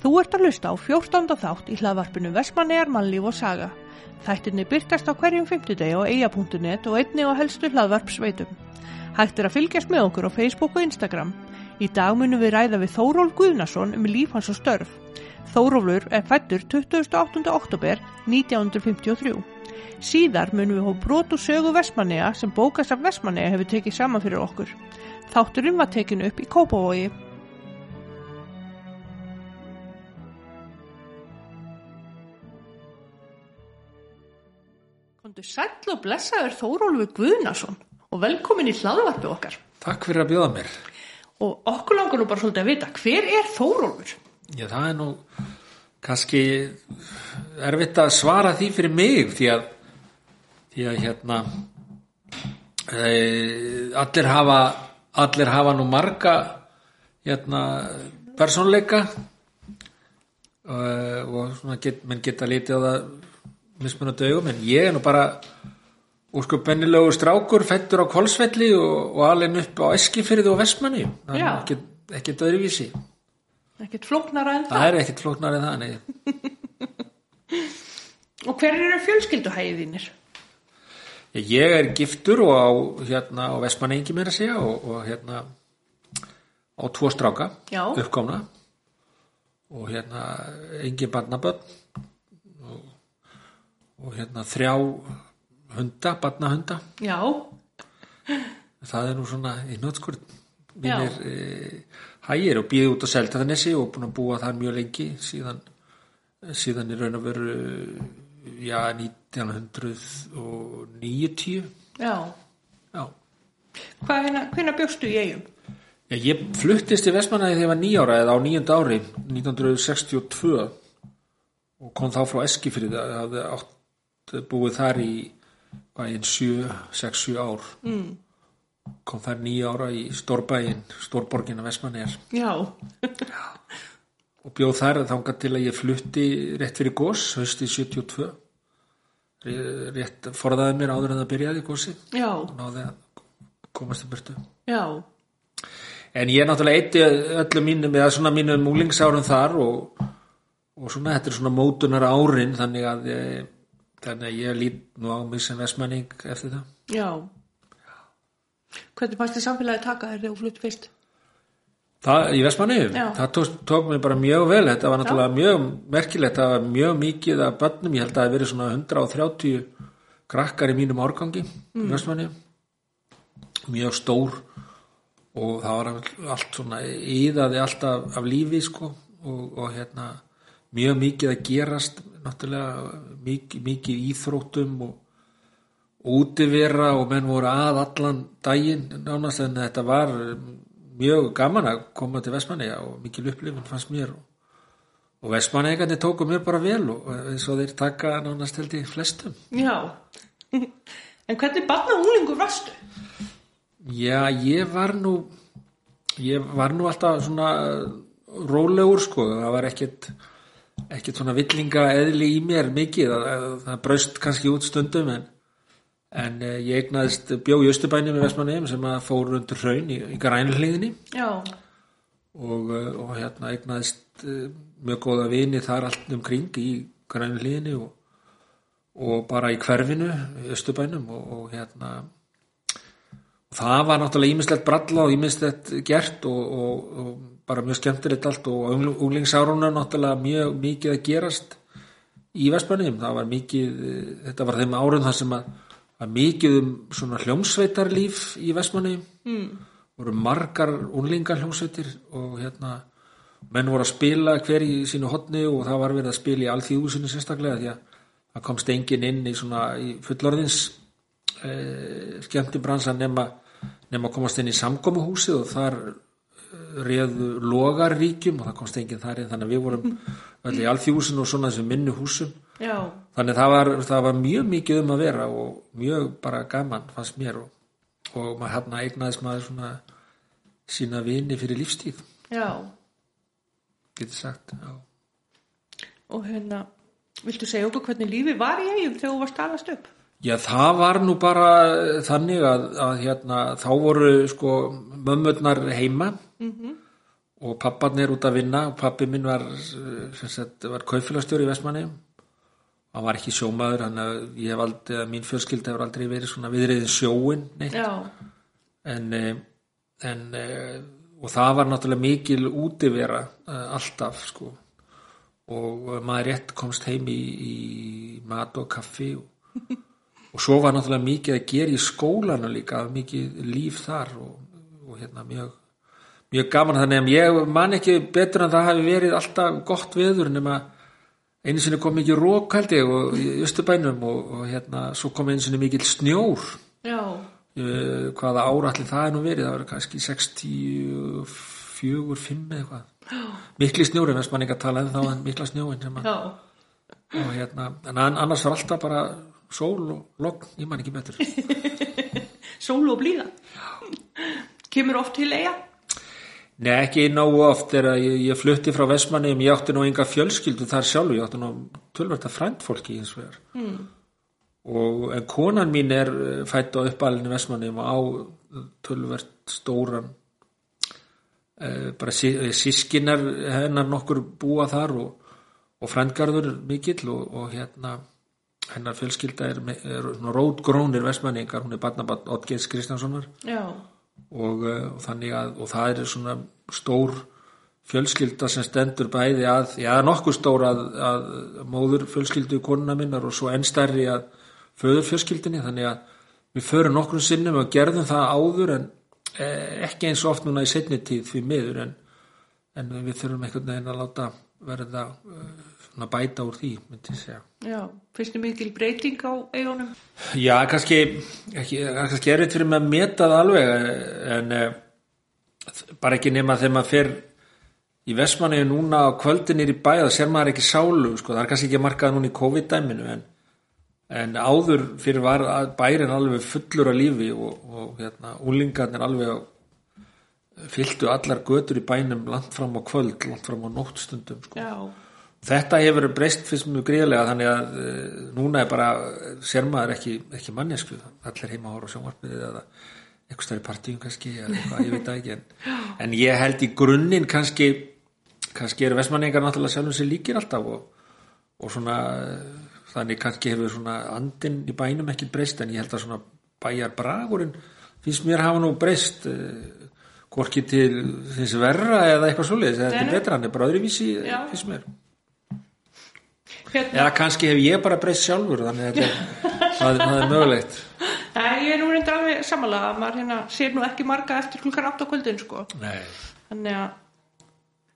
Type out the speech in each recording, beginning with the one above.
Þú ert að hlusta á 14. þátt í hlaðvarpinu Vestmannegar mannlíf og saga. Þættinni byrtast á hverjum fymtudegi á eia.net og einni á helstu hlaðvarpsveitum. Hægt er að fylgjast með okkur á Facebook og Instagram. Í dag munum við ræða við Þórólf Guðnason um líf hans og störf. Þórólfur er fættur 28. oktober 1953. Síðar munum við hóð brot og sögu Vestmannega sem bókast af Vestmannega hefur tekið saman fyrir okkur. Þátturinn var tekinu upp í Kópavogi. Sæll og blessaður Þórólfur Guðnason og velkomin í hlaðvarpi okkar. Takk fyrir að bjóða mér. Og okkur langar nú bara svolítið að vita, hver er Þórólfur? Já, það er nú kannski erfitt að svara því fyrir mig því að, því að hérna e, allir hafa allir hafa nú marga hérna persónleika e, og svona get, menn geta litið á það mismunandi augum en ég er nú bara úr sko bennilegu strákur fættur á Kolsvelli og, og alveg upp á Eskifyrði og Vestmanni er ekkert, ekkert öðruvísi Ekkert flóknara en það það. er ekkert flóknar en það nei. Og hver eru fjölskylduhæðið þínir? ég er giftur og á hérna á Vestmanni engi meira að segja og, og hérna á tvo stráka Já. uppkomna og hérna engin barnaböld og, og hérna þrjá hunda, barnahunda. Já, það er nú svona í nötskurð mínir e, hægir og býði út á Seltaðanesi og búin að búa þar mjög lengi. Síðan, síðan í raun og veru já, 1990 já. já. Hvenær bjóstu í eigum? já ég fluttist í Vestmannaði þegar ég var nýjára eða á nýjönda ári 1962 og kom þá frá Eskifrið það hafði átt búið þar í einn 6-7 ár. Mm. kom þar nýja ára í Stórbæin Stórborgina Vestmannaðir Já, og bjóð þar þangað til að ég flutti rétt fyrir gós, hösti 72 Ré- rétt forðaði mér áður en það byrjaði gósi já, og náði að komast í burtu. Já, en ég náttúrulega eitti öllum mínum eða svona mínum múlingsárum þar og, og svona þetta er svona mótunar árin þannig að ég, þannig að ég lít nú á mig sem vestmanning eftir það. Já. Hvernig fannst þið samfélagi taka þér þegar þú flutt fyrst? Það, í Vestmanniðum, Já. það tók, tók mér bara mjög vel, þetta var náttúrulega mjög merkilegt, það var mjög mikið af börnum, ég held að það hafi verið svona 130 krakkar í mínum árgangi í Vestmanniðum, mjög stór og það var allt svona íðaði alltaf af lífi sko. Og, og hérna mjög mikið að gerast, náttúrulega mikið, mikið íþróttum og útivera og menn voru að allan daginn nánast en þetta var mjög gaman að koma til Vestmanneja og mikil upplifin fannst mér og, og Vestmanneigandi tóku mér bara vel og eins og þeir taka nánast held í flestum Já. En hvernig barna unglingur varstu? Já, ég var nú ég var nú alltaf svona rólegur sko, það var ekkit ekkit svona villinga eðli í mér mikið, það, það braust kannski út stundum en, en eh, ég eignaðist bjó í Östubænum í Vestmanneum sem að fór undir hraun í, í grænhlíðinni Já, og, uh, og hérna eignaðist uh, mjög góða vini þar allt um kring í grænu hlýðinni og, og bara í hverfinu í Östubænum og, og hérna og það var náttúrulega ímislegt bralla og ímislegt gert og, og, og bara mjög skemmtilegt allt og unglingsárunum náttúrulega mjög mikið að gerast í Vestbænum, það var mikið eh, þetta var þeim árun þar sem að var mikið um svona hljómsveitarlíf í Vestbænum mm. voru margar unlingar hljómsveitir og hérna menn voru að spila hver í sínu hotni og það var verið að spila í alþjóðusinu sérstaklega því að það komst enginn inn í svona í fullorðins eh, skemmtibransa nema, nema að komast inn í samkomuhúsið og þar réðu logarríkjum og það komst enginn þar inn þannig að við vorum öll í alþjóðusinu og svona þessum minnu húsum já, þannig að það var, það var mjög mikið um að vera og mjög bara gaman fannst mér og, og maður hérna eignaðist maður svona sína vini fyrir lífstíð já. getur sagt já. Og hérna, viltu segja okkur hvernig lífi var í eigum þegar þú varst alast upp? Já, það var nú bara þannig að, að hérna, þá voru sko mömmurnar heima. -hmm. og papparnir út að vinna og pappi minn var, eh, var kaufélagstjóri í Vestmanni hann var ekki sjómaður hef aldrei, mín fjölskylda hefur aldrei verið svona viðriðin sjóin neitt. Já, en, eh, en eh, og það var náttúrulega mikil útivera eh, alltaf sko. Og maður rétt komst heim í, í mat og kaffi. Og, og svo var náttúrulega mikið að gera í skólanu líka mikið líf þar og, og hérna mjög mjög gaman. Þannig að ég man ekki betur en það hafi verið alltaf gott veður nema einu sinni kom mikið rók held ég og í Östubænum og, og hérna svo kom einu sinni mikið snjór. Já, uh, hvaða ára allir það er nú verið það var kannski 64 5 eða eitthvað. Mikli snjóri, þess mann ekki að tala en þá en mikla snjóin sem já, og hérna, en an- annars var alltaf bara sól og logn, ég man ekki betur. Sól og blíða. Kemur oft til eiga? Nei, ekki nógu oft þegar ég, ég flutti frá Vestmanni ég átti nú enga fjölskyldu þar sjálfu ég átti nú tölvert að frændfólki hins vegar. Mm. og en konan mín er eh, fætt á uppalinn í Vestmanni og á tölvert stóran eh, bara sí, sískinar hennar nokkur búa þar og, og frændgarður mikill og, og hérna hennar fjölskylda er, er rótgrónir Vestmanningar, hún er barnabarn Oddgeis Kristjánssonar. Já, og, uh, og þannig að og það er svona stór fjölskylda sem stendur bæði að já, nokkuð stór að, að móður fjölskyldu konuna minnar og svo enn stærri að föður fjölskyldinni þannig að við förum nokkrum sinnum og gerðum það áður en eh, ekki eins og oft núna í setni tíð því miður en, en við þurfum einhvern veginn að láta verða svona bæta úr því myndi ég segja já, finnst þið mikil breyting á eigunum? Já, kannski, ekki, kannski erfitt fyrir mig að meta það alveg en eh, bara ekki nema þegar maður fer í Vestmanni núna á kvöldinir í bæ það sér maður ekki sálu, sko, það er kannski ekki markað núna í COVID-dæminu en, en áður fyrir var að bærin alveg fullur af lífi og, og hérna, úlingarnir alveg fylltu allar götur í bænum langt fram á kvöld, langt fram á nóttstundum sko. Já, Þetta hefur breyst fyrst mjög gríðlega þannig að uh, núna er bara sér maður ekki, ekki mannesku allir heima að horfa á sjónvarpið eða eitthvað stærri partíum kannski eitthvað, ég veit það ekki en, en ég held í grunninn kannski kannski eru vestmanningar náttúrulega sjálfum sér líkir alltaf og, og svona eh, þannig kannski hefur svona andinn í bænum ekki breyst en ég held að svona bæjar bragurinn finnst mér hafa nú breyst uh, hvorki til þess verra eða eitthvað svoleiðis, þetta er betra hann er bara öðruvísi finnst mér hérna, Eða kannski hef ég bara breyst sjálfur þannig að þetta það, er- mögulegt Nei, ég er nú reyndar alveg samanlega að maður hérna sér nú ekki marga eftir klukkan 8 á kvöldin, sko. Nei, Þannig að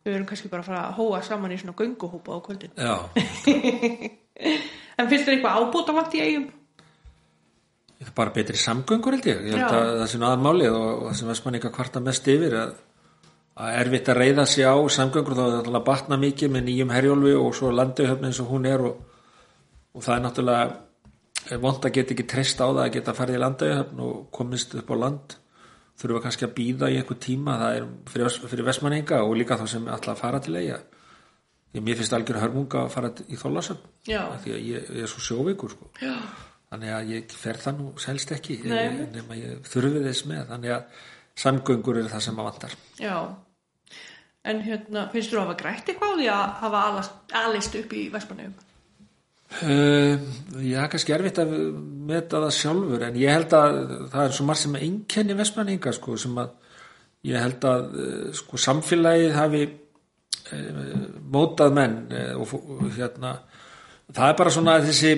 við erum kannski bara að fara að hóa saman í svona gönguhópa á kvöldin. já En finnst þér eitthvað ábúta vant í eigum? Bara betri samgöngur held ég Ég held að það sé nú aðmálið og, og það sem veist mann eitthvað kvarta mest yfir að, að erfitt að reyða sig á samgöngur þá er það að batna mikið með nýjum herjólfi og svo landauhöfni eins og hún er og, og það er náttúrulega vond að geta ekki treyst á það að geta farið í landauhöfn og komist upp á land. Þurfa kannski að býða í einhver tíma það er fyrir, fyrir vestmanninga og líka þá sem alltaf að fara til eiga Ég mér finnst algjör hörmunga að fara í Þólasöfn því að ég, ég er svo sjóveikur sko. Þannig að ég fer það nú selst ekki Nei. nema ég þurfi þess með. Þannig að samgöngur er það sem að vantar Já. En hérna, finnst þú að hafa grætt eitthvað á því að hafa alast, alist upp í Vestmanneum? uh, Já, kannski erfitt að meta það sjálfur en ég held að það er svo margt sem að einkenni vestmanninga sko, sem að ég held að uh, sko, samfélagið hafi uh, mótað menn uh, og hérna það er bara svona þessi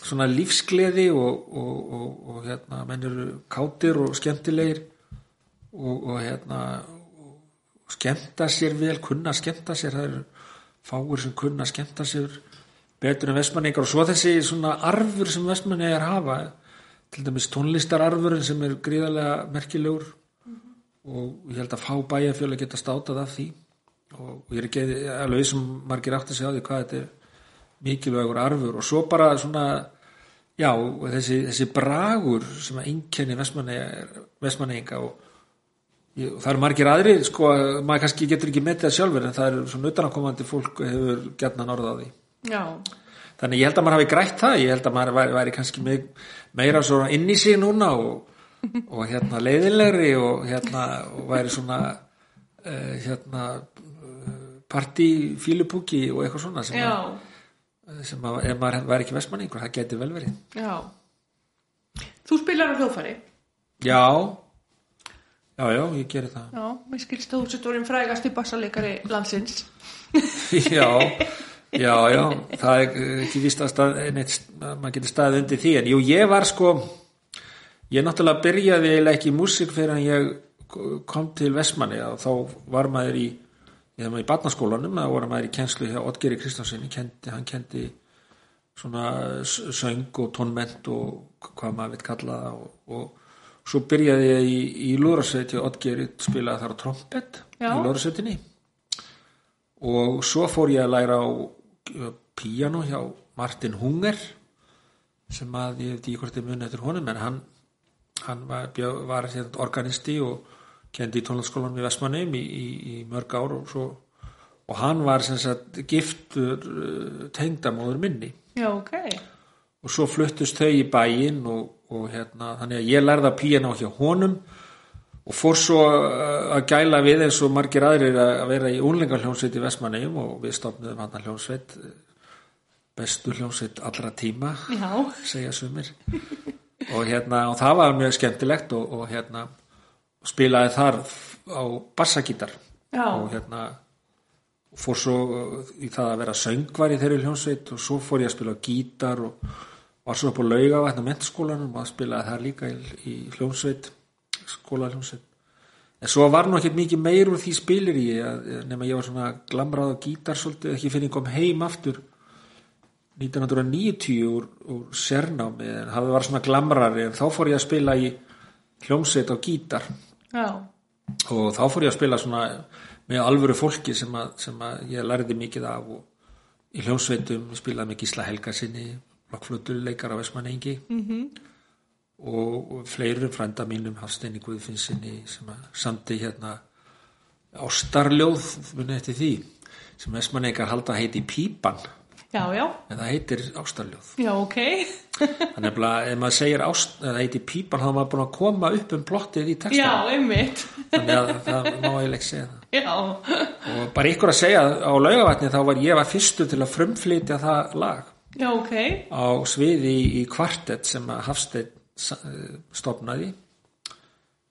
svona lífsgleði og, og, og, og hérna menn eru kátir og skemmtilegir og, og hérna og skemmta sér vel, kunna að skemmta sér það eru fáir sem kunna að skemmta sér betur en vestmanningar og svo þessi svona arfur sem vestmanningar hafa til dæmis tónlistararfurinn sem er gríðarlega merkilegur og ég held að fá bæjarfjölu að geta státað af því. Og ég er ekki alveg sem margir átti sig á því hvað þetta er mikilvægur arfur. Og svo bara svona já, þessi, þessi bragur sem að einkenni vestmanninga og ég, það eru margir aðrir sko, maður kannski getur ekki metið það sjálfur en það eru svona utanakomandi fólk hefur á því Já. þannig ég held að maður hafi grætt það ég held að maður væri, væri kannski me, meira svona inn í sig núna og, og hérna leiðinlegri og hérna og væri svona uh, hérna partí, fílupúki og eitthvað svona sem, að, sem að ef maður væri ekki vestmanningur, það geti vel verið já. Þú spilar á hljóðfæri. já já, já, ég geri það Já, mér skilst að þú sett vorin frægasti bassaleikari landsins. já, já, já það er eh, ekki víst að, stað, neitt, að maður getur staðið undir því en jú, ég var sko ég náttúrulega byrjaði eiginlega ekki í músík fyrir en ég kom til Vestmanni og þá var maður í ég það maður í barnaskólanum, þá var maður í kenslu hjá Oddgeri Kristjánsinni, kendi, hann kendi svona söng og tónment og hvað maður veit kalla það og, og svo byrjaði ég í, í lúðrasveit hjá Oddgeri, spilaði þar á trompet Já. í lúðrasveitinni og svo fór ég að læra á uh, píano hjá Martin Hunger sem að ég veit ekki hvort ég muni eftir honum en hann, hann var, var organisti og kendi í tónlaskólanum í Vestmannheim í, í, í mörg ár og svo og hann var sem sagt giftur uh, tengdamóður minni Já, ok. og svo fluttust þau í bæinn og, og hérna, þannig að ég lærði að píana hjá honum og fór svo uh, að gæla við eins og margir aðrir að að vera í únlengar hljónsveit í Vestmanneum og við stopnum hann hljónsveit eh, bestu hljónsveit allra tíma Já, segja sumir. Og hérna og það var mjög skemmtilegt og, og hérna spilaði þar á bassagítar. Og hérna fór svo í það að vera söngvar í þeirri hljónsveit og svo fór ég að spila á gítar og var svo upp á laugavætna mentaskólanum og spilaði þar líka í, í hljónsveit skóla hljónsveit en svo var nú ekkert mikið meir úr því spilir ég nema ég var svona glamrað á gítar svolítið ekki fyrir ég kom heim aftur 1990 úr, úr sérnámi en það var svona glamrari en þá fór ég að spila í hljómsveit á gítar. Já, og þá fór ég að spila svona með alvöru fólki sem að, sem að ég lærði mikið af og í hljómsveitum spilaði með Gísla Helga sinni blokkflutuleikar á Vestmanengi -hmm. og, fleirum frænda mínum Hafsteini Guðfinnsinni sem sandi hérna ástarljóð muni eftir því sem Vestmanengar halda heiti Pípan. Já, já, en það heitir ástarljóð. Já, ok. þannig að ef maður segir ást, að það heitir Pípan þá maður búin að koma upp um plottið í textan Já, einmitt. þannig að það má ég ekki segja það. Já, og bara ykkur að segja á laugavatni þá var ég var fyrstur til að frumflytja það lag já, ok. á sviði í, kvartett sem að Hafsteinn sa- eh, stofnaði.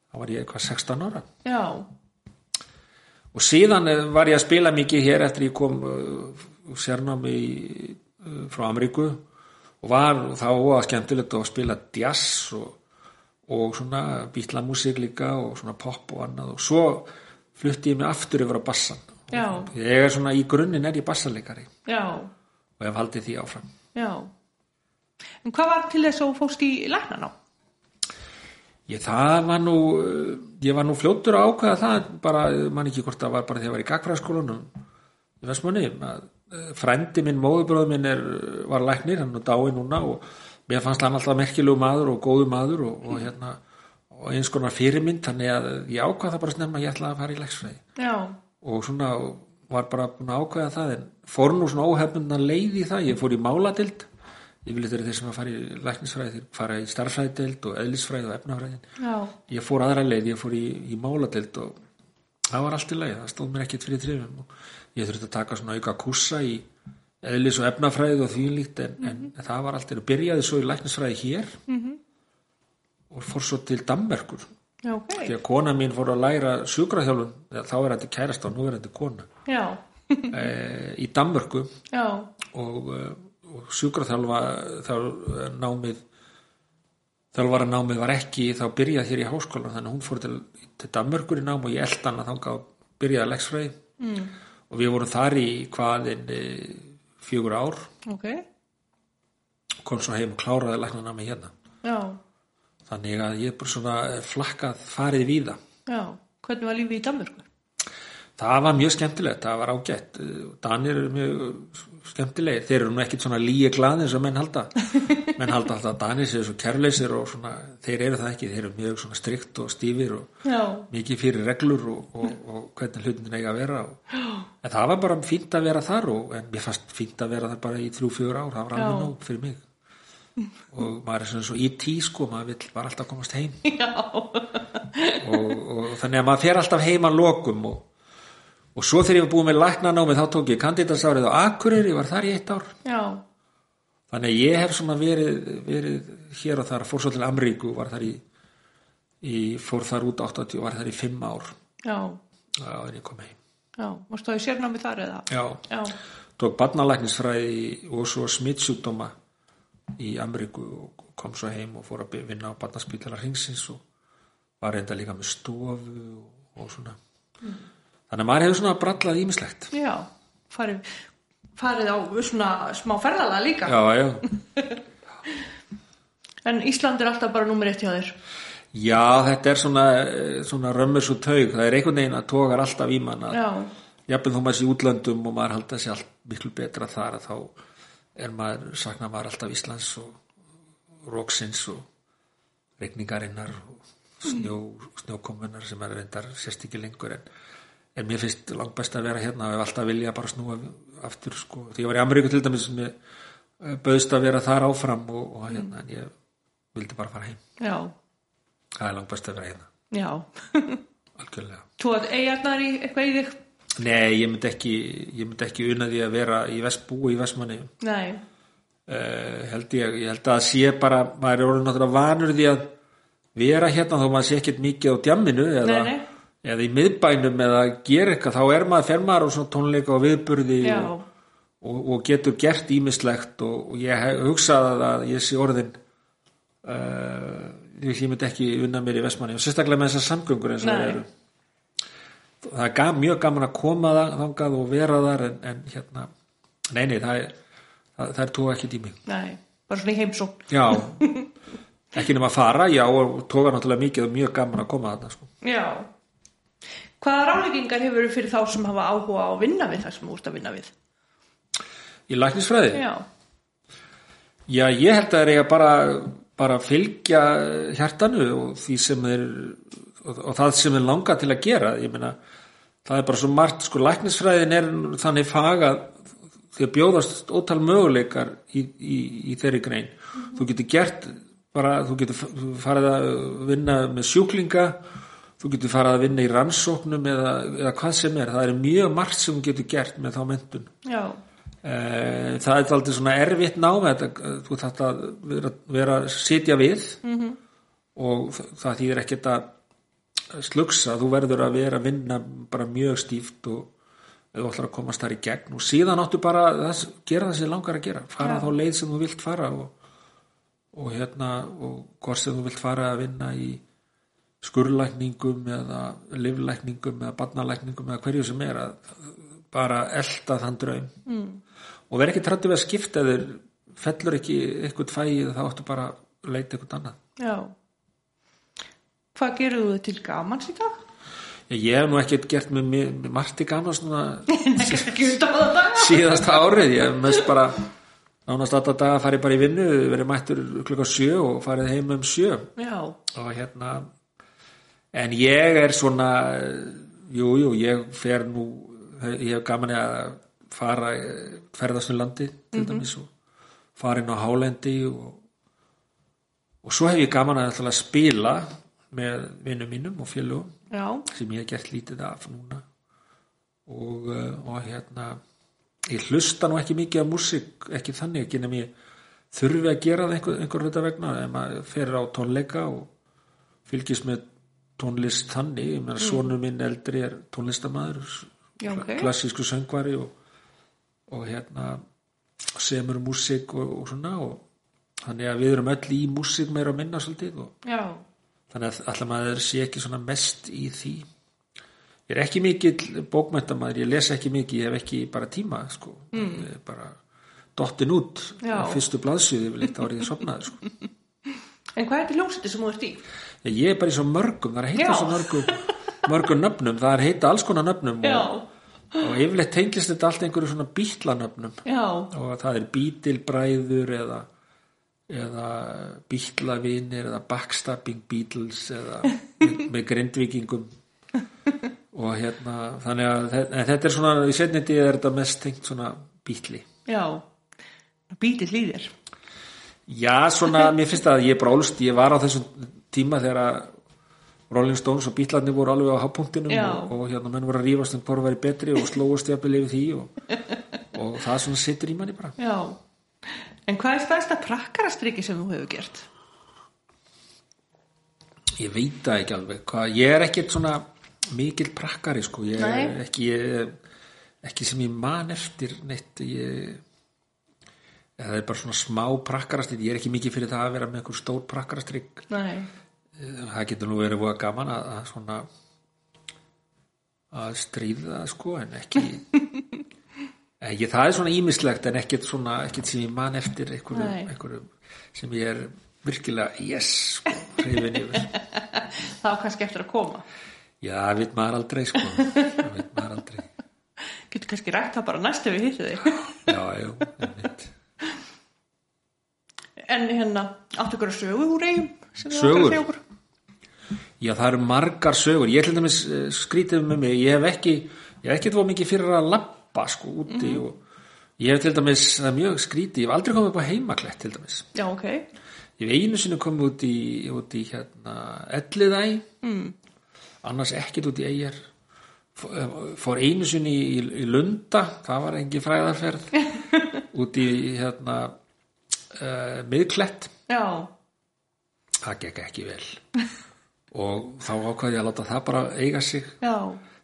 Þá var ég eitthvað 16 ára. Já, og síðan eh, var ég að spila mikið hér eftir ég kom uh, sérnámi í, frá Ameríku. Og var þá að skemmtilegt að spila jazz og, og svona bítlamúsík líka og svona pop og annað. Og svo flutti ég mig aftur yfir á bassan já, ég er svona í grunninn er ég bassalegari já, og hef haldið því áfram já. En hvað var til þess að fóst í læknan á? ég það var nú uh, ég var nú fljótur að ákveða það bara, man ekki hvort það var bara þegar ég var í gagfræðaskólanum í Vestmanni að uh, frændi minn, móðurbróður minn er, var læknir, hann er dái núna og mér fannst hann alltaf merkilegu maður og góðu maður og, og hérna og eins konar fyrirmynd, þannig að ég ákvað það bara snemma að ég ætlaði að fara í læksfræði og svona var bara búin að ákveða það en fór nú svona óhefnundan leið í það. Ég fór í máladild. Ég vil þetta þeir sem að fara í læknisfræði þeir fara í starfræðidild og eðlisfræði og efnafræðin já, ég fór aðra leið, ég fór í, í máladild og það var allt í leið það stóð mér ekkert fyrir trefum og ég þurfti að taka svona auka kursa í eðlis og efnafræði og því líkt en, en það var allt, ég byrjaði svo í læknisfræði hér -hmm. og fór svo til Dammerkur já, ok. því að kona mín fór að læra sjúkraþjálfun, þá er þetta kærast á nú er þetta kona. Já, e, í Danmörku. Já, og, eh, og sjúkraþjálfa þá námið þjálfara námið var ekki þá byrjað hér í háskólan þannig að hún fór til, til Danmörkur í nám og ég eld hana þangað og byrjaði leksfræði. Mm. og við vorum þar í hvaðin fjögur ár. Ok. kom svo heim og kláraði lækna námið hérna. Já, þannig að ég er bara svona flakkað farið víða já. Hvernig var lífið í Danmörku? Það var mjög skemmtilegt, það var ágætt. Danir eru mjög skemmtilegir. Þeir eru nú ekkit svona líi glaði eins og menn halda. Menn halda alltaf að Danir séu svo kærleysir og svona, þeir eru það ekki. Þeir eru mjög svona strikt og stífir og Já, mikið fyrir reglur og, og, og hvernig hlutin eiga að vera. Og, en það var bara fínt að vera þar og en mér fannst fínt að vera þar bara í þrjú, fjögur ár. Það var alveg nóg fyrir mig. Og maður er svona svo í tí sko, maður vill bara alltaf komast heim. og, og þannig að maður fer alltaf heim að lokum og, og svo þegar ég var búið með læknanámi þá tók ég kandidatsárið á Akureyri, var þar í eitt ár. Já, þannig að ég hef svona verið, verið hér og þar, fór svo til Amríku var þar í, í fór þar út 80 og var þar í 5 ár. Já, já, en ég kom heim. Já, varstu það í sérnámi þar eða? já, Já, tók barnalæknisfræði og svo smittsjúkdóma í Ameríku og kom svo heim og fór að vinna á barnaspítalar hingsins og var reynda líka með stofu og, og svona. Þannig að maður hefur svona brallað ímislegt já, farið, farið á svona smá ferðalega líka. já, já, En Ísland er alltaf bara nummer eitt hjá þér. já, þetta er svona, svona römmur svo taug, það er einhvern veginn að tógar alltaf í mann að Já, jafnvel þó maður sé útlöndum og maður halda sér allt miklu betra þar að þá er maður, saknar maður alltaf Íslands og róksins og regningarinnar og snjó, snjókomunar sem er reyndar sérst ekki lengur en, en mér finnst langt best að vera hérna og hef alltaf vilja bara snúa aftur sko, því ég var í Ameríku til dæmis sem ég eh, bauðst að vera þar áfram og, og hérna en ég vildi bara fara heim. Já, það er langt best að vera hérna, já. algjörlega. Þú að eigarnar í eitthvað í þig? Nei, ég myndi ekki, ég myndi ekki unna því að vera í vest, búi í vestmanni. Nei, uh, held ég, ég held að það sé bara maður er orðin náttúrulega vanur því að vera hérna þó maður sé ekkert mikið á djamminu eða, Nei, nei. eða í miðbænum eða gera eitthvað, þá er maður, fer maður á svona tónleika og viðburði og, og, og getur gert ímislegt og, og ég hef hugsað að ég sé orðin uh, ég myndi ekki unna mér í vestmanni og sérstaklega með þessar samgöngur eins og það eru það er gam, mjög gaman að koma það, þangað og vera þar en, en hérna, nei nei það er, það, það er tóa ekki tími nei, bara svona í heimsókn. já, ekki nema að fara já og tóka náttúrulega mikið og mjög gaman að koma þarna sko. Já. Hvaða ráleikingar hefur fyrir þá sem hafa áhuga á að vinna við það sem þú ert að vinna við? í læknisfræði, Já, já ég held að það er eiga bara, bara að fylgja hjartanu og því sem er og, og það sem er langa til að gera ég meina, það er bara svo margt sko læknisfræðin er þannig fag að því að bjóðast ótal möguleikar í, í, í þeirri grein. Þú getur gert bara, þú getur farið að vinna með sjúklinga þú getur farið að vinna í rannsóknum eða, eða hvað sem er, það er mjög margt sem þú getur gert með þá mentun já, Eh, það er aldrei svona erfitt nám þetta, þú þarft að vera, vera að sitja við -hmm. og það þýðir ekkert að slugsa, þú verður að vera að vinna bara mjög stíft og þú ætlar að komast þar í gegn og síðan áttu bara að gera það sem langar að gera fara Já. þá leið sem þú vilt fara og, og hérna og hvort sem þú vilt fara að vinna í skurlækningum eða livlækningum eða barnalækningum eða hverju sem er að bara elda þann draum mm. og verð ekki trættu við að skipta þeir fellur ekki eitthvað fæið þá áttu bara að leita eitthvað annað já. Hvað gerðu þú til gamans í dag? ég, hef nú ekkert gert með, með, margt í gaman svona Ekki undan það dag? síðasta árið ég hef mest bara nánast alltaf daga farið bara í vinnu verið mættur klukka sjö og farið heim um sjö Já, og hérna en ég er svona jú, jú, ég fer nú ég hef gaman að fara ferðast um landi til dæmis og fara inn á hálendi og, og svo hef ég gaman að, að spila með vinnum mínum og félugum já, sem ég hef gert lítið af núna. Og, eh, og hérna ég hlusta nú ekki mikið af músík ekki þannig, ekki nefnir ég þurfi að gera það einhver, einhver hluta vegna ef maður fer á tónleika og fylgist með tónlist þannig, ég meina sonu minn eldri er tónlistamæður Já, ok. klassísku söngvari og, og hérna semur músík og, og svona og þannig að við erum öll í músík meira að minna svolítið og já, þannig að allar maður sé ekki svona mest í því ég er ekki mikill bókmæntamaður, ég les ekki mikið ég hef ekki bara tíma sko. mm. bara dottin út Já. á fyrstu blaðsjöðu yfir litt árið sopnaður sko. En hvað er þetta ljósiti sem þú ert í? ég, ég er bara í svo mörgum, það er að heita Já. svo mörgum mörgum nöfnum, það er að heita alls konar nöfnum og, og yfirleitt tengist þetta allt einhverju svona bítlanöfnum já, og það er bítilbræður eða, eða bítlavinir eða backstabbing beatles eða með, með grindvikingum og hérna þannig að þetta er svona í setnindi er þetta mest tengt svona bítli já. Bítið líðir. já svona, mér finnst að ég brólst ég var á þessum tíma þegar að Rolling Stones og Beatlarnir voru alveg á hápunktinum Já. og, og hérna menn voru að rífast um hvort væri betri og slóast jafnvel yfir því og, og það svona sittur í manni bara Já. En hvað er stærsta prakkarastriki sem þú hefur gert? ég veit það ekki alveg. Hvað, ég er ekkert svona mikill prakkari sko, ég er ekki ég, ekki sem ég man eftir neitt. Ég það er bara svona smá prakkarastrik ég er ekki mikið fyrir það að vera með einhver stór prakkarastrik Nei. það getur nú verið voða gaman að, að svona að stríða sko en ekki ekki það er svona ímislegt en ekkert svona ekkert sem ég man eftir einhverjum, einhverjum sem ég er virkilega yes sko, hrifin yfir Það var kannski eftir að koma. Já, það veit maður aldrei sko Það veit maður aldrei Getur kannski rætt það bara næstu við hittu þig. Já, já, einmitt En hérna, áttu ykkur að sögu úr eigum? sem Sögur? ætlar að segja okkur? Já, það eru margar sögur Ég til dæmis eh, skrítið með mig Ég hef ekki, ég hef ekki tvo mikið fyrir að lappa sko úti og ég hef til dæmis, það er mjög skrítið Ég hef aldrei komið upp á heimaklett til dæmis. Já, ok. Ég hef einu sinni komið út í, út í hérna Elliðæ mm. annars ekkert út í eigjar fór einu sinni í, í Lunda það var engi fræðarferð út í hérna uh, miðklett. Já, það gekk ekki vel. Og þá ákvaði ég að láta það bara eiga sig. Já,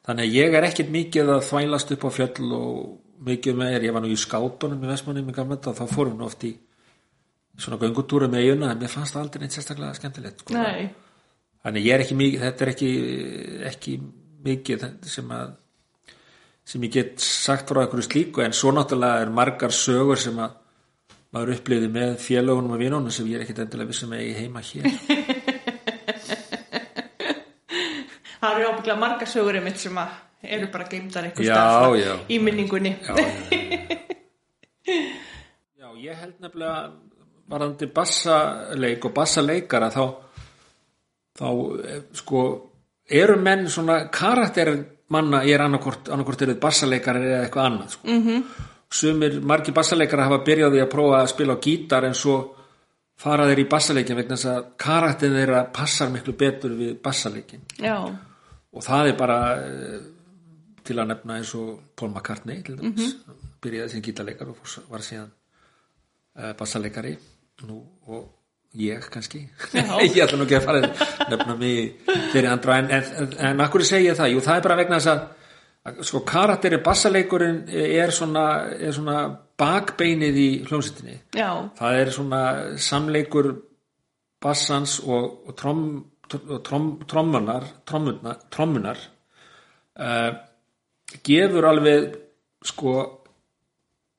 þannig að ég er ekkert mikið að þvælast upp á fjöll og mikið með er, ég var nú í skátunum í Vestmanni með gamla þá fórum við oft í svona göngutúru með eiguna en mér fannst það aldrei neitt sérstaklega skemmtilegt sko. þannig ég er ekki mikið þetta er ekki, ekki mikið sem að sem ég get sagt frá einhverju slíku en svo náttúrulega er margar sögur sem að maður upplifði með félögunum og vinunum sem ég er ekkit endilega vissum að ég heima hér það eru ábygglega marga sögur einmitt sem að eru bara geimdar einhver Já, stað svona já. í minningunni. já, já, já. já, ég held nefnilega varandi bassaleik og bassaleikara þá þá eh, sko eru menn svona karakter manna er annarkort, annarkort eru bassaleikar eða eitthvað annað sko. mm -hmm. sumir margir bassaleikara hafa byrjaði að prófa að spila á gítar en svo fara þeir í bassaleikin vegna þess að karakterin þeirra passar miklu betur við bassaleikin Já, og það er bara eh, til að nefna eins og Paul McCartney til dæmis, byrjaði sem gítarleikar og var síðan bassaleikari. Nú, og ég kannski. Ég ætla nú ekki að fara að nefna mig fyrir andra en, en, en akkur segi ég það, jú það er bara vegna þess að, sko karakteri bassaleikurinn er svona, er svona bakbeinið í hljómsveitinni. Já, það er svona samleikur bassans og, og, trom, og trom, trommunar trommunar, uh, gefur alveg sko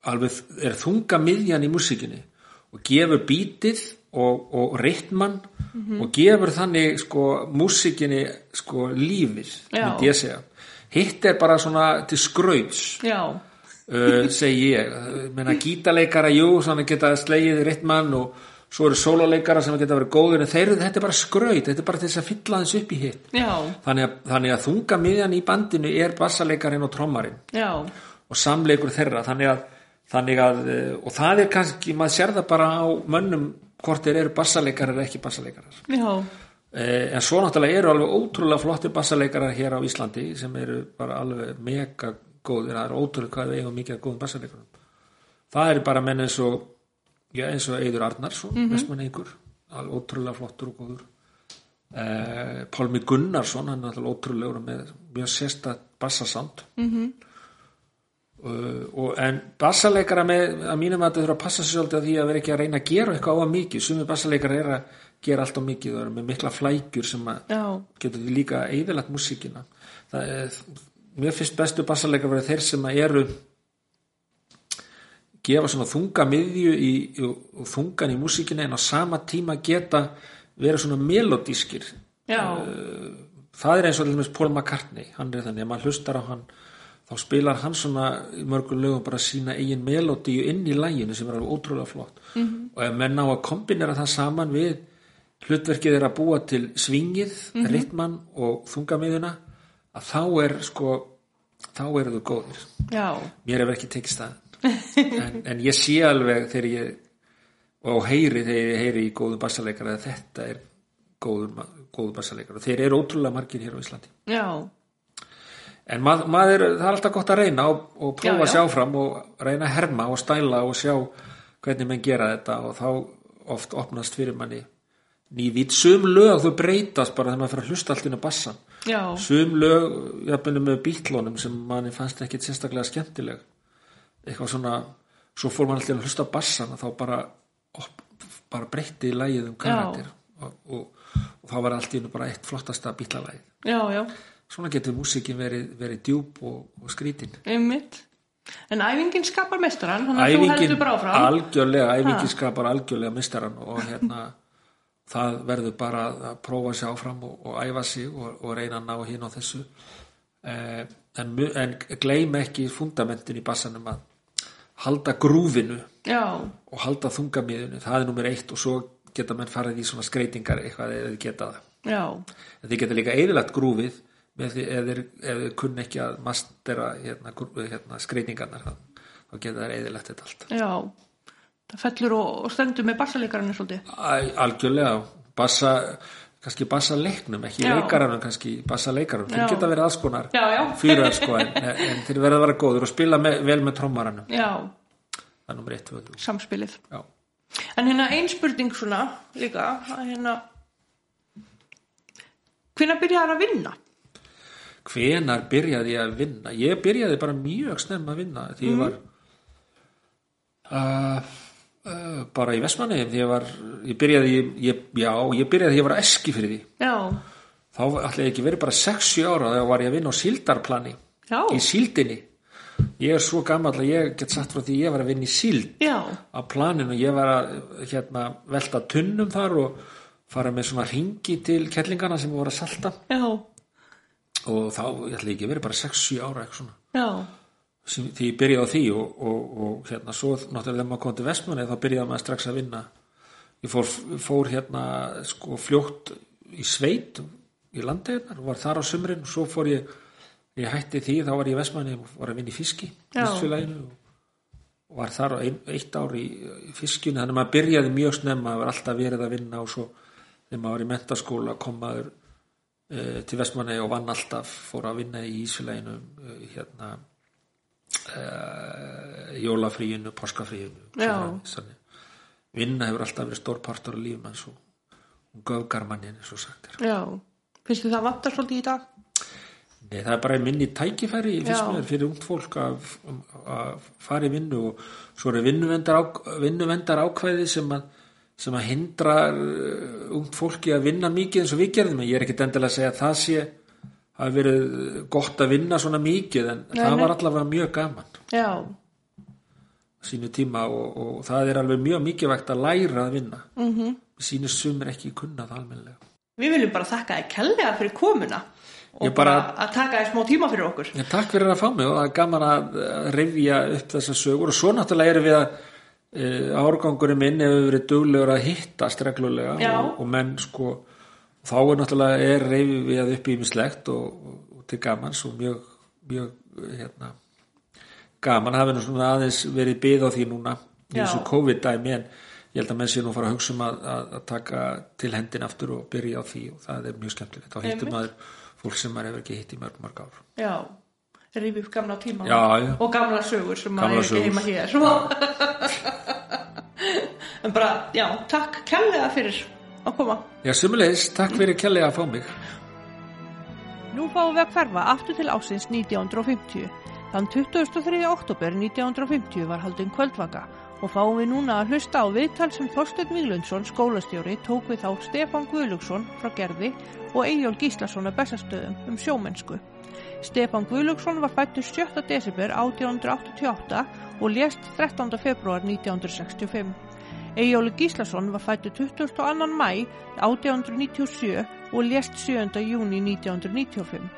alveg er þunga miðjan í músikinni og gefur bítið og, og rytman og gefur þannig sko músikinni sko lífið myndi ég segja. Hitt er bara svona til skrauts já, uh, segi ég. Menna gítarleikara, jú, svona geta slegið rytman og svo eru sóluleikara sem geta verið góður en þeir, þetta er bara skraut þetta er bara þess að fylla þess upp í hitt. Þannig að, þannig að þunga miðjan í bandinu er bassaleikarin og trommarinn. Já, og samleikur þeirra þannig að, þannig að uh, og það er kannski, maður sér það bara á mönnum hvort þeir eru bassaleikarar eða ekki bassaleikarar Eh, en svo náttúrulega eru alveg ótrúlega flottir bassaleikarar hér á Íslandi sem eru bara alveg mega góðir, það er ótrúlega hvað við eigum mikið góðum bassaleikarum það er bara menn eins og já, eins og Eidur Arnarsson, mm -hmm. alveg ótrúlega flottur og góður. Eh, Pálmi Gunnarsson hann er ótrúlegur og með mjög sérsta bassasánd mm -hmm. og en bassaleikara með að mínum að þetta þurfa að passa sér svolítið að því að vera ekki að reyna að gera eitthvað á að mikið, sumi bassaleikara er að gera allt á mikið og eru með mikla flækjur sem að já, getur því líka eðilagt músíkina. Það er, mér finnst bestu bassaleikar verið þeir sem að eru gefa svona þunga miðju í, og, þungan í músíkina en á sama tíma geta vera svona melodískir já, það er eins og dæmis Paul McCartney hann er þannig að maður hlustar á hann þá spilar hann svona í mörgum lögum bara sína eigin melodíu inn í læginu sem er alveg ótrúlega flott. -hmm. og ef menn á að kombinera það saman við hlutverkið er að búa til svingið, mm -hmm. ritman og þungamiðuna að þá er sko þá eru þau góðir. Já, mér hefur ekki tekist það en, en ég sé alveg þegar ég og heyri þegar ég heyri í góðum bassaleikara að þetta er góður, góður bassaleikar og þeir eru ótrúlega margir hér á Íslandi. Já, en mað, maður, það er alltaf gott að reyna og, og prófa Já, að já. sjá fram og reyna að herma og stæla og sjá hvernig menn gera þetta og þá oft opnast fyrir manni ný vít, sum lög þau breytast bara þegar maður fyrir að hlusta allt inn á bassan já, sum lög, jafnvel með bítlónum sem manni fannst ekkit sérstaklega skemmtileg eitthvað svona svo fór mann alltaf að hlusta á bassan og þá bara, op, bara breytti lægið um karakter og, og, og þá var allt í hennu bara eitt flottasta bítlalægið já, já, svona getur músikin verið, verið djúb og, og skrítin. Einmitt. En æfingin skapar meistaran, þannig að þú heldur bara áfram. algjörlega, æfingin skapar algjörlega mistaran og hérna það verður bara að prófa sig áfram og, og æfa sig og, og reyna að ná hinn á þessu. Eh, en, en gleym ekki fundamentin í bassanum að halda grúfinu Já, og halda þungamiðinu, það er nummer eitt og svo geta menn farið í svona skreitingar eitthvað eða þið geta það. Já, en þið geta líka eðilagt grúfið ef þið, þið kunn ekki að mastera hérna, hérna, skreitingarnar þá, þá geta þær eðilagt þetta allt. Já. Það fellur og, og stendur með bassaleikarannu svolítið. Algjörlega. Bassa, kannski bassa leiknum ekki Já. leikaranum, kannski bassa leikaranum þeir geta verið aðskonar fyrir sko, en, en þeir verða að vera góður og spila með, vel með trommaranum Já, eitt samspilið. Já. En hérna ein spurning svona líka, að hérna, hvenær byrjaði að vinna? hvenar byrjaði að vinna ég byrjaði bara mjög snemma að vinna því ég var uh, uh, bara í Vestmanni ég var, ég byrjaði ég, já, ég byrjaði því ég var eski fyrir því. Já, þá ætlaði ég ekki verið bara 6-7 ára þegar var ég að vinna á síldarplani já, í síldinni. Ég er svo gammal að ég get satt frá því ég var að vinna í síld. Já, á planinu, ég var að hérna, velta tunnum þar og fara með svona ringi til kettlingana sem voru að salta. Já, og þá ég ætla ekki verið bara 6-7 ára eitthvað svona. Já, sem, því ég byrjaði á því og, og, og hérna svo náttúrulega þegar maður kom til Vestmanni þá byrjaði maður strax að vinna. Ég fór, fór hérna sko fljótt í sveit í landeirnar og var þar á sumrin og svo fór ég, ég hætti því þá var ég í Vestmanni og var að vinna í fiski og, var þar ein, eitt ár í, í fiskinu. Þannig að maður byrjaði mjög snemma það var alltaf verið að vinna og svo þegar maður var í mentaskóla kom maður uh, til Vestmanni og vann alltaf fór að vinna í Ísfélaginu uh, hérna uh, jólafríinu, páskafríinu Já. Þannig, vinna hefur alltaf verið stór partur af lífum hans og hún göfgar mannin eins og sagt er já. Finnst þið það vantar svolítið í dag? Nei, það er bara minni tækifæri mér fyrir ungt fólk að, að fara í vinnu og svo eru vinnuvendar, á, vinnuvendar ákvæði sem að, sem að hindra uh, ungt fólki að vinna mikið eins og við gerðum en ég er ekkit endilega að segja að það sé hafi verið gott að vinna svona mikið en Nei, það nei. var allavega mjög gaman Já, sínu tíma og, og það er alveg mjög mikilvægt að læra að vinna mm. -hmm. sínu sumir ekki kunnað almennilega við viljum bara þakka þið kellega fyrir komuna og Ég bara- bara að taka þið smá tíma fyrir okkur. Já, takk fyrir að fá mig og það er gaman að rifja upp þessar sögur og svo náttúrulega erum við að e, árgangurinn minn hefur verið duglegur að hittast reglulega Já. og, og menn sko þá er náttúrulega er rifjað upp í mislegt og, og, og til gamans og mjög, mjög hérna, gaman. Hafi nú svona aðeins verið byð á því núna í þessu COVID-dæmi en ég held að menn sé nú fara að hugsa um að, að, að taka til hendin aftur og byrja á því og það er mjög skemmtilegt. Þá hittum maður fólk sem maður hefur ekki hitt í mörg mörg ár. Já, rífi upp gamla tíma Já, já. og gamla sögur sem maður Gamlar er ekki heima hér. en bara, já, takk kellega fyrir að koma. Já, sumulegis, takk fyrir kjærlega að fá mig. Nú fáum við að hverfa aftur til ásins 1950. Þann 23. oktober 1950 var haldin kvöldvaka og fáum við núna að hlusta á viðtal sem Þorsteinn Víglundsson, skólastjóri, tók við þá Stefán Guðlugsson frá Gerði og Eyjól Gíslason af Bessastöðum um sjómennsku. Stefán Guðlugsson var fættur 7. desember 1888 og lést 13. februar 1965. Eyjóli Gíslason var fættur 22. mæ 1897 og lést 7. júni 1995.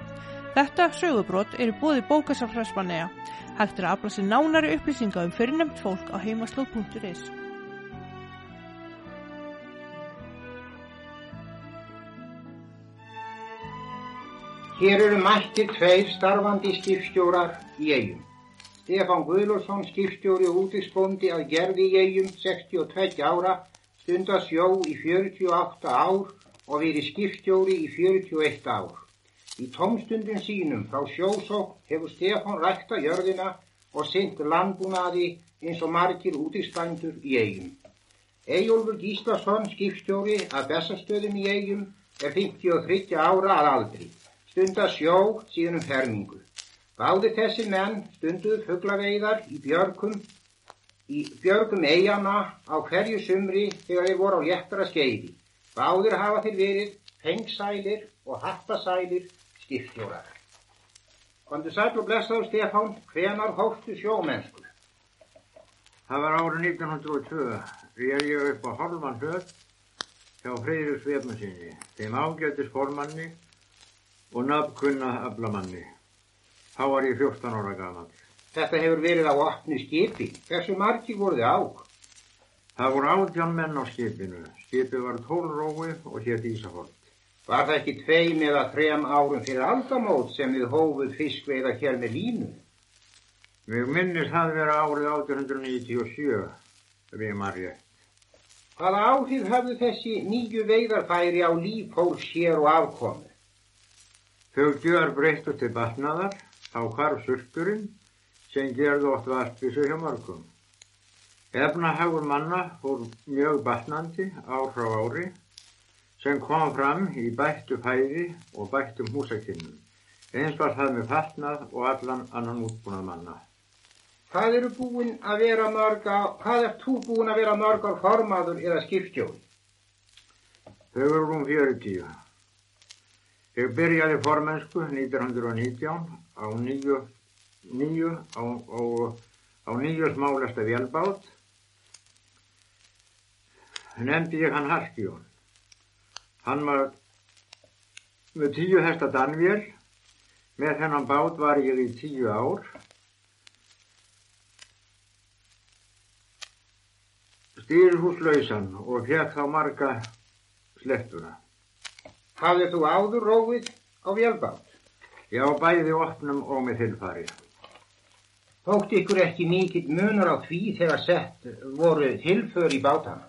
Þetta sögubrót eru bóði bókasafræsmanega. Hægt er að afla sér nánari upplýsinga um fyrirnemt fólk á heimaslóð.is. Hér eru mættir tveir starfandi skipstjórar í eigum. Stefán Guðlósson, skipstjóri og útisbóndi að gerði eigum 62 ára, stundar sjó í 48 ár og verið skipstjóri í 41 ár. Í tómstundum sínum frá sjósók hefur Stefán rækta jörðina og synt landbúnaði eins og margir útistændur í eigum. Ejólfur Gíslason, skipstjóri að Bessastöðum í eigum, er 53 ára að aldri. Stundar sjó síðan um fermingu. Báði þessi menn stunduð fugglaveiðar í björgum, í björgum eigana á hverju sumri þegar þeir voru á léttara skeiði. Báðir hafa þeir verið fengsælir og hattasælir skipstjórar. Kondur sæl og blessaðu Stefán, hvenar hóttu sjómennsku? Það var árið 1902, réð ég upp á halvan höll hjá Freyrir Svefnarsinni, þeim ágættis formanni og nafnkunna aflamanni. Þá var ég 14 ára gaman. Þetta hefur verið á opnu skipi. Hversu margi voru þið á? Það voru átján menn á skipinu. Skipið var tólrói og hétt Ísafold. Var það ekki tveim eða þrem árum fyrir aldamót sem við hófuð fiskveiða hér með línu? Mér minnist það vera árið 1897, ef ég maður rétt. Hvaða áhrif hafðu þessi nýju veiðarfæri á líf fólks hér og afkomu? Þau gjör breyttu til batnaðar, þá hvarf surturinn sem gerði oft vartvísu hjá mörgum. Efnahagur manna fór mjög batnandi ár frá ári sem kom fram í bættu fæði og bættum húsakinnum. Eins var það með fatnað og allan annan útbúnað manna. Hvað eru búin að vera mörga, hvað er þú búin að vera mörgar formaður eða skipstjóri? Þau eru rúm 40. Ég byrjaði formensku 1919 á nýju, nýju, á, á, á nýju smálesta vélbát. Nefndi ég hann Harkjón. Hann var með tíu hesta danvél. Með þennan bát var ég í tíu ár. Stýrhúslausan og fekk þá marga slettuna. Hafðu þú áður róið á vélbát? Já, bæði opnum og með þilfari. Þótti ykkur ekki mikill munur á því þegar sett voru tilför í bátana?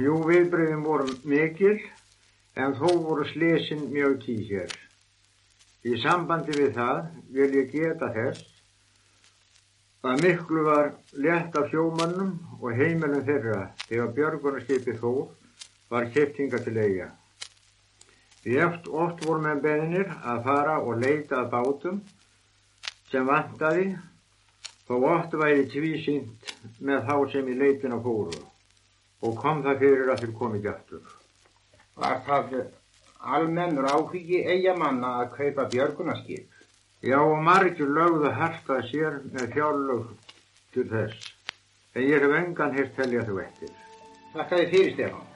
Jú, viðbröðum voru mikil, en þó voru slesin mjög tíð hér. Í sambandi við það vil ég geta þess að miklu var lett af sjómannum og heimilum þeirra þegar björgunarskipi þó var kiptinga til eiga. Við oft, oft vorum með beðinir að fara og leita að bátum sem vantaði þó oft væri tvísýnt með þá sem í leitina fóru og kom það fyrir að þeir komi ekki aftur. Var það almennur áhugi eigamanna að kaupa björgunarskip? Já og margir lögðu hartað sér með fjárlög til þess en ég hef engan hirt telja þú eftir. Þakka þið fyrir Stefán.